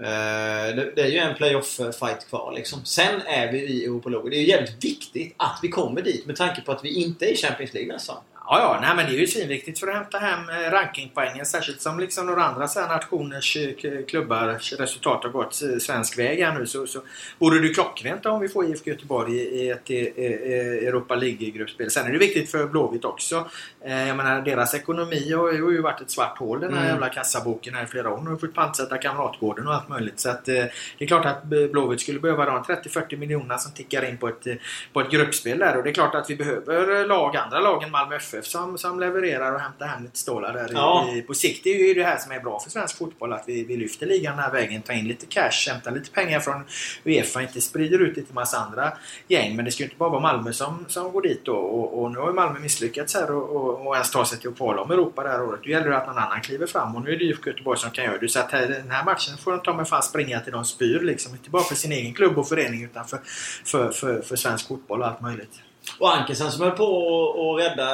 S1: Eh, det, är ju en playoff-fight kvar liksom. Sen är vi i Europa League. Det är ju jävligt viktigt att vi kommer dit med tanke på att vi inte är i Champions League nästan.
S2: Ja, ja, nej, men det är ju svinviktigt för att hämta hem eh, rankingpoängen. Särskilt som liksom några andra så här nationers eh, klubbars resultat har gått svensk väg här nu. Så, så vore det ju klockrent om vi får IFK Göteborg i, ett Europa League-gruppspel. Sen är det viktigt för Blåvitt också. Eh, Jag menar, deras ekonomi har ju, varit ett svart hål den här
S1: Mm.
S2: jävla kassaboken här i flera år. De har fått pantsätta Kamratgården och allt möjligt. Så att, eh, det är klart att Blåvitt skulle behöva de 30-40 miljonerna som tickar in på ett, eh, på ett gruppspel där. Och det är klart att vi behöver eh, lag, andra lag än Malmö FF som, som levererar och hämtar hem lite stålar där.
S1: Ja.
S2: I, på sikt är ju det här som är bra för svensk fotboll. Att vi, vi lyfter ligan den här vägen, tar in lite cash, hämtar lite pengar från Uefa. Inte sprider ut det till massa andra gäng. Men det ska ju inte bara vara Malmö som, som går dit då. Och, och nu har ju Malmö misslyckats här och, och, och ens ta sig till att kvala om Europa det här året. Då gäller det att någon annan kliver fram. Och nu är det IFK Göteborg som kan göra det. Så att här, den här matchen får de ta med fan springa till de spyr liksom. Inte bara för sin egen klubb och förening utan för, för, för, för svensk fotboll och allt möjligt.
S1: Och Ankersen som höll på att rädda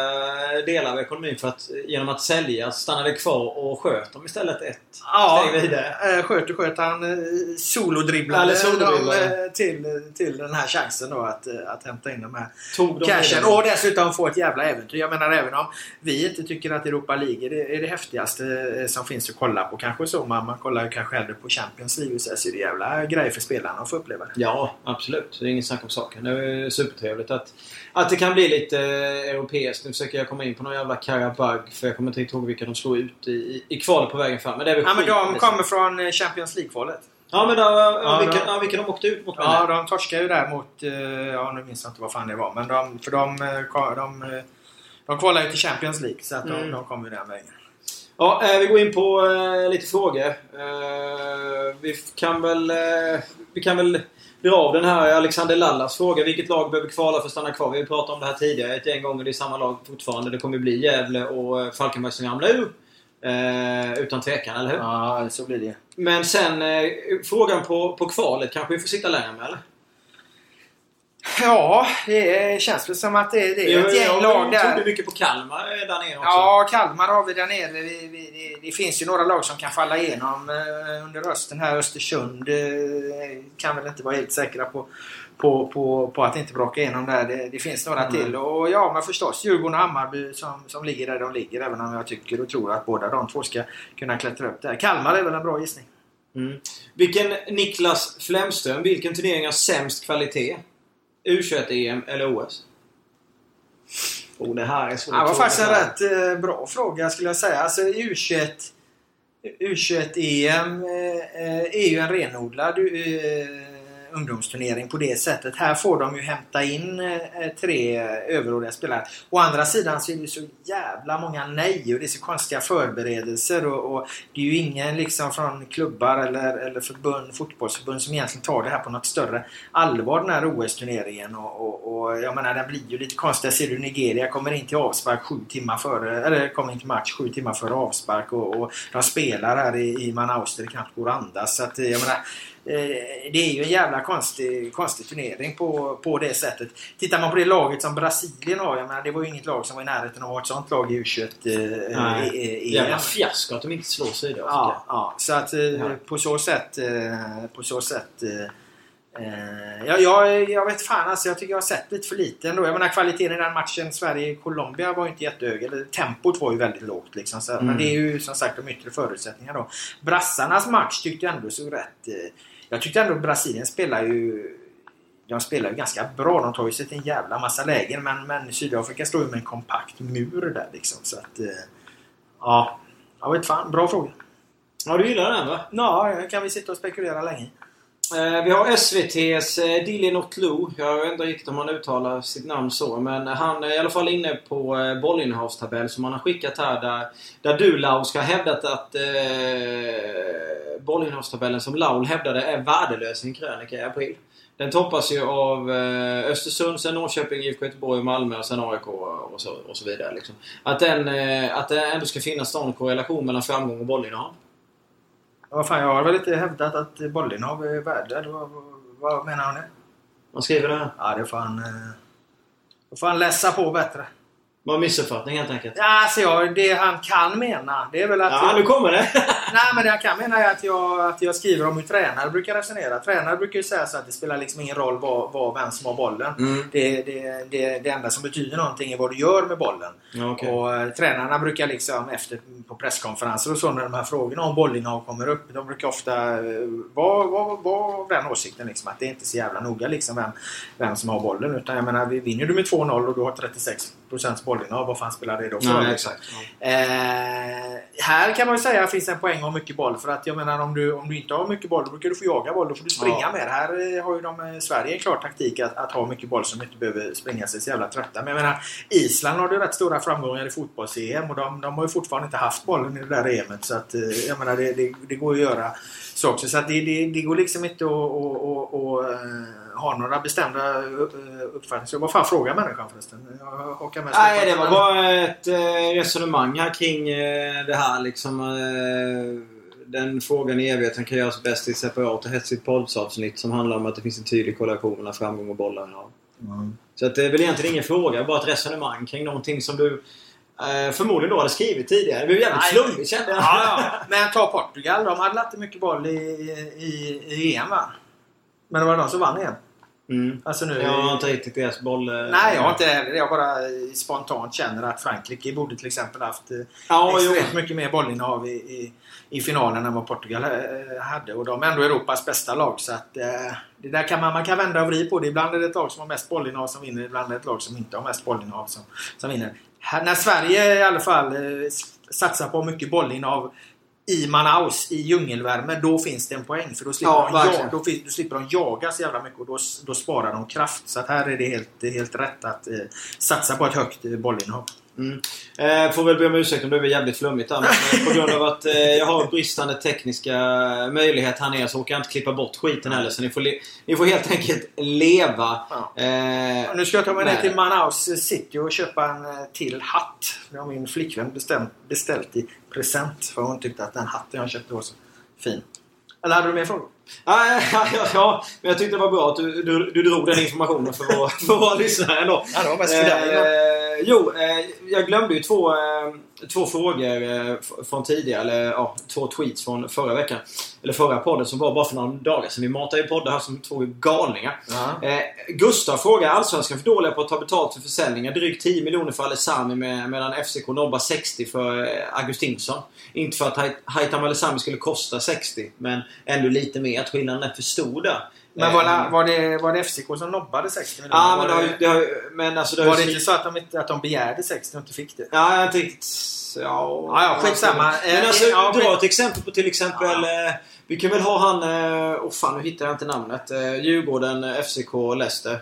S1: delar av ekonomin för att, genom att sälja stannade kvar och sköt dem istället ett steg vidare.
S2: eh, sköt och sköt. Han eh, solodribblade dem, eh, till, till den här chansen då att, eh, att hämta in de här
S1: Tog de
S2: cashen. Och dessutom få ett jävla äventyr. Jag menar även om vi inte tycker att Europa League är det, är det häftigaste eh, som finns att kolla på. Kanske så. Man, man kollar ju kanske hellre på Champions League och så, är det jävla grejer för spelarna att få uppleva det.
S1: Ja, absolut. Det är inget snack om saken. Det är supertrevligt att att det kan bli lite europeiskt. Nu försöker jag komma in på någon jävla Karabag för jag kommer inte ihåg vilka de slår ut i, i, i kvalet på vägen fram. Men det är väl
S2: Ja, men de
S1: liksom.
S2: kommer från eh, Champions League-kvalet.
S1: Ja, men då, ja, vilka,
S2: de-
S1: ja, vilka de åkte ut mot
S2: Ja, de torskade ju där mot... eh, Ja, nu minns jag inte vad fan det var. Men de, för de, eh, de, eh, de kvalade ju till Champions League. Så att de,
S1: Mm.
S2: de kom ju den vägen.
S1: Ja, eh, vi går in på eh, lite frågor. Eh, vi kan väl... Eh, vi kan väl av den här Alexander Lallas fråga. Vilket lag behöver kvala för att stanna kvar? Vi har pratat om det här tidigare ett gäng gånger. Det är samma lag fortfarande. Det kommer bli Gävle och eh, Falkenberg som ramlar ur. Eh, utan tvekan, eller hur?
S2: Ja, så blir det.
S1: Men sen eh, frågan på, på kvalet kanske vi får sitta längre med, eller?
S2: Ja, det känns väl som att det, det är ett gäng lag
S1: Jag trodde
S2: där.
S1: mycket på Kalmar eh, där nere också.
S2: Ja, Kalmar har vi där nere. Vi, vi, det, finns ju några lag som kan falla igenom eh, under hösten här. Östersund eh, kan väl inte vara helt säkra på, på, på, på att inte bråka igenom där. Det, det finns några
S1: Mm.
S2: till. Och ja, men förstås Djurgården och Hammarby som, som ligger där de ligger. Även om jag tycker och tror att båda de två ska kunna klättra upp där. Kalmar är väl en bra gissning.
S1: Mm. Vilken Niklas Flemström, vilken turnering har sämst kvalitet? U21-EM eller OS? Oh, det här är svårt.
S2: Det var faktiskt en rätt eh, bra fråga skulle jag säga. Alltså U21 U21-EM eh, är ju en renodlad eh, ungdomsturnering på det sättet. Här får de ju hämta in eh, tre överåriga spelare. Å andra sidan så är det så jävla många nej och det är så konstiga förberedelser och, och det är ju ingen liksom från klubbar eller, eller förbund, fotbollsförbund som egentligen tar det här på något större allvar den här OS-turneringen och, och, och jag menar den blir ju lite konstig. Jag ser du Nigeria kommer in till avspark sju timmar före, eller kommer in till match sju timmar före avspark och, och de spelar här i, i Manaus där det knappt går att andas. Så att, eh, jag menar, det är ju en jävla konstig, konstig turnering på, på det sättet. Tittar man på det laget som Brasilien har, jag menar, det var ju inget lag som var i närheten av ett sånt lag i U21 eh, i
S1: Jävla
S2: EM.
S1: fiasko att de inte slår Sydafrika.
S2: Ja, ja, så att eh,
S1: Ja.
S2: på så sätt... Eh, på så sätt eh, eh, ja, jag, jag vet fan alltså, jag tycker jag har sett lite för lite ändå. Jag menar kvaliteten i den matchen Sverige-Colombia var ju inte jättehög. Eller tempot var ju väldigt lågt liksom. Så,
S1: Mm.
S2: Men det är ju som sagt de yttre förutsättningarna då. Brassarnas match tyckte jag ändå såg rätt... Eh, jag tyckte ändå Brasilien spelar ju... De spelar ju ganska bra. De tar ju sig till en jävla massa lägen. Men, men Sydafrika står ju med en kompakt mur där liksom. Så att... Eh, ja, jag vet fan. Bra fråga.
S1: Ja, du gillar den va?
S2: Ja, kan vi sitta och spekulera länge.
S1: Eh, vi har SVT's eh, Dilly Jag vet inte riktigt om han uttalar sitt namn så. Men han är i alla fall inne på eh, bollinnehavstabell som han har skickat här. Där, där du Laul ska ha hävdat att eh, bollinnehavstabellen som Laul hävdade är värdelös i en krönika i april. Den toppas ju av eh, Östersund, sen Norrköping, IFK Göteborg, och Malmö och sen AIK och så, och så vidare. Liksom. Att, den, eh, att det ändå ska finnas någon korrelation mellan framgång och bollinnehav.
S2: Vad fan, jag har väl inte hävdat att bollinnehav är värde. Vad, vad, vad menar han nu?
S1: Man skriver här.
S2: Ja, det får han... eh, Då får han läsa på bättre.
S1: Var en missuppfattning helt enkelt.
S2: Ja, alltså jag, det han kan mena, det är väl att...
S1: Ja, nu kommer det!
S2: Nej, men det han kan mena är att jag, att jag skriver om hur tränare brukar resonera. Tränare brukar ju säga så att det spelar liksom ingen roll vad, vad vem som har bollen.
S1: Mm.
S2: Det, det, det, det enda som betyder någonting är vad du gör med bollen.
S1: Ja, okej.
S2: Och eh, tränarna brukar liksom efter på presskonferenser och så när de här frågorna om bollinnehav kommer upp. De brukar ofta vara var, var den åsikten liksom att det är inte så jävla noga liksom vem, vem som har bollen. Utan jag menar, vi- vinner du med 2-0 och du har 36% bollinnehav, vad fan spelar det då för?
S1: Nej, exakt.
S2: Eh, här kan man ju säga finns en poäng ha mycket boll. För att jag menar om du, om du inte har mycket boll då brukar du få jaga boll. Då får du springa
S1: Ja.
S2: mer. Här eh, har ju de, eh, Sverige en klar taktik att, att ha mycket boll som inte behöver springa sig så jävla trötta. Men jag menar Island har ju rätt stora framgångar i fotbolls-EM och de, de har ju fortfarande inte haft bollen i det där EMet. Så att eh, jag menar det, det, det går ju att göra så också. Så att det, det, det går liksom inte att, att, att, att, eh, ha några bestämda eh, uppfattningar. Så vad fan frågar människan förresten? Jag hakar med
S1: Nej, det var bara ett eh, resonemang här kring det här liksom. Den frågan i evigheten kan göras bäst i ett separat och hetsigt poddsavsnitt som handlar om att det finns en tydlig korrelation mellan framgång och bollinnehav.
S2: Mm.
S1: Så att det är väl egentligen ingen fråga, bara ett resonemang kring någonting som du eh, förmodligen då hade skrivit tidigare. Det blev jävligt
S2: Nej.
S1: flummigt kände jag.
S2: Ja, ja. Men ta Portugal. De hade inte mycket boll i, i, i EM va? Men det var de som vann igen. Mm. Alltså nu,
S1: jag har inte riktigt deras boll... Eh,
S2: Nej, jag har inte heller. Jag bara spontant känner att Frankrike borde till exempel haft eh, ja, extremt mycket mer bollinnehav i, i, i, finalen än vad Portugal hade. Och de är ändå Europas bästa lag. Så att, det där kan man, man kan vända och vrida på det. Ibland är det ett lag som har mest bollinnehav som vinner. Ibland är det ett lag som inte har mest bollinnehav som, som vinner. När Sverige i alla fall satsar på mycket bollinnehav i Manaus i djungelvärme, då finns det en poäng. För då slipper, ja, de, ja, då, då slipper de jaga så jävla mycket och då, då sparar de kraft. Så att här är det helt, helt rätt att eh, satsa på ett högt eh, bollinnehav.
S1: Mm. Eh, får väl be om ursäkt om det blir jävligt flummigt här. Men på grund av att eh, jag har bristande tekniska möjligheter här nere så orkar jag inte klippa bort skiten heller. Så ni får, ni får helt enkelt leva. Ja.
S2: Eh, nu ska jag ta mig ner till Manaus City och köpa en eh, till hatt. Det har min flickvän bestämt, beställt i present. För hon tyckte att den hatten jag köpte var så fin. Eller hade du mer frågor?
S1: Ja, ja, ja, men jag tyckte det var bra att du, du, du drog den informationen för våra, för våra lyssnare ändå.
S2: Ja, det var mest för dig.
S1: Eh, jo, eh, jag glömde ju två, eh, två frågor eh, från tidigare, eller ja, två tweets från förra veckan. Eller förra podden som var bara för några dagar sedan. Vi matar ju poddar här som två galningar. Eh, Gustav frågar Allsvenskan för dåliga på att ta betalt för försäljningar. Drygt 10 miljoner för Alessami med, medan FCK nobbar 60 för eh, Augustinsson. Inte för att Haitham Alessami skulle kosta 60, men ändå lite mer. Att skillnaden är för stor där.
S2: Men var det, var det, var det FCK som nobbade 60 miljoner?
S1: Ja, men, det har, det har, men alltså det
S2: Var det inte så att de, inte, att de begärde 60 och inte fick det?
S1: Ja, jag tänkte... Ja,
S2: ja, ja skitsamma.
S1: Men alltså, ja, dra ett exempel på till exempel... Ja. Vi kan väl ha han... Åh oh fan, nu hittar jag inte namnet. Djurgården, FCK, Leicester.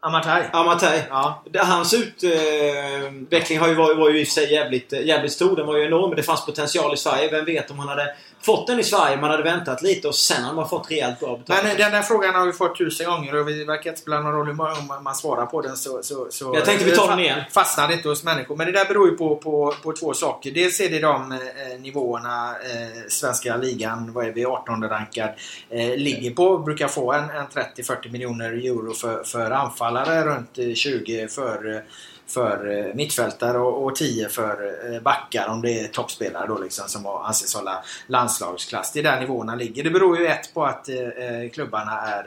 S2: Amartey.
S1: Amartey. Ja. Hans utveckling har ju varit, var ju i sig jävligt, jävligt stor. Den var ju enorm. Det fanns potential i Sverige. Vem vet om han hade fått den i Sverige. Man hade väntat lite och sen hade man fått rejält bra
S2: betalt. Men den där frågan har vi fått tusen gånger och vi verkar inte spela någon roll hur man svarar på den. Så, så, så
S1: jag tänkte vi tar den igen.
S2: Fastnar inte hos människor. Men det där beror ju på, på, på två saker. Dels är det de eh, nivåerna eh, svenska ligan, vad är vi, 18 rankad, eh, ligger på. Brukar få en, en 30-40 miljoner euro för, för anfallare. Runt 20 eh, för för eh, mittfältare och, och 10 för eh, backar om det är toppspelare då liksom som anses hålla landslagsklass. Det är där nivåerna ligger. Det beror ju ett på att eh, eh klubbarna är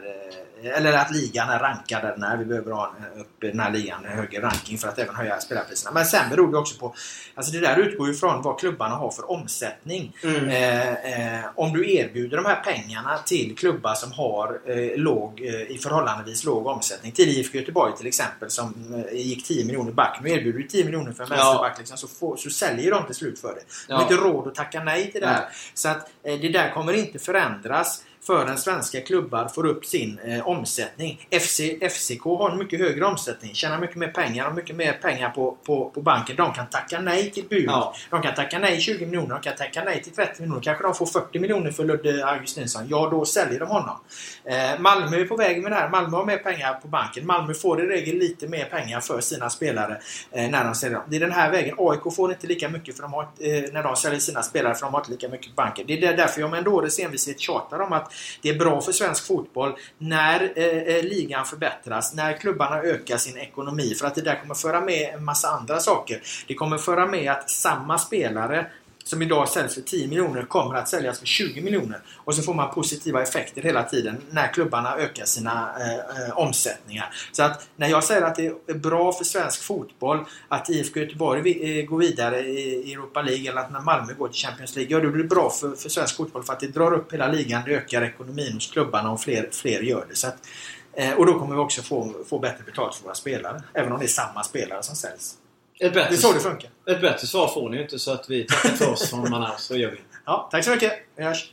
S2: eller att ligan är rankad där den är. Vi behöver ha upp den här ligan en högre ranking för att även höja spelarpriserna. Men sen beror det också på... Alltså det där utgår ju från vad klubbarna har för omsättning. Mm. Eh, eh, om du erbjuder de här pengarna till klubbar som har eh, låg, eh, i förhållandevis låg omsättning. Till IFK Göteborg till exempel som eh, gick 10 miljoner back. Nu erbjuder du 10 miljoner för en vänsterback ja. liksom, så, får, så säljer de till slut för det. De har ja. inte råd att tacka nej till det här. Så att eh, det där kommer inte förändras förrän svenska klubbar får upp sin eh, omsättning. FC, FCK har en mycket högre omsättning, tjänar mycket mer pengar och mycket mer pengar på, på, på banken. De kan tacka nej till bud. Ja. De kan tacka nej 20 miljoner, de kan tacka nej till 30 miljoner. Kanske de får 40 miljoner för Ludde Augustinsson. Ja, då säljer de honom. Eh, Malmö är på väg med det här. Malmö har mer pengar på banken. Malmö får i regel lite mer pengar för sina spelare eh, när de säljer dem. Det är den här vägen. AIK får inte lika mycket för de har, eh, när de säljer sina spelare för de har inte lika mycket på banken. Det är därför jag med en dåres envishet tjatar om att det är bra för svensk fotboll när eh, eh, ligan förbättras, när klubbarna ökar sin ekonomi. För att det där kommer föra med en massa andra saker. Det kommer föra med att samma spelare som idag säljs för 10 miljoner kommer att säljas för 20 miljoner. Och så får man positiva effekter hela tiden när klubbarna ökar sina eh, eh, omsättningar. Så att när jag säger att det är bra för svensk fotboll att IFK Göteborg eh, går vidare i Europa League eller att när Malmö går till Champions League. Ja, då blir det bra för, för svensk fotboll för att det drar upp hela ligan, det ökar ekonomin hos klubbarna och fler, fler gör det. Så att, eh, och då kommer vi också få, få bättre betalt för våra spelare. Även om det är samma spelare som säljs.
S1: Ett bättre,
S2: det är så det funkar.
S1: Ett bättre svar får ni inte så att vi tackar för oss från Manaus. Gör vi.
S2: Ja, tack så mycket. Vi hörs.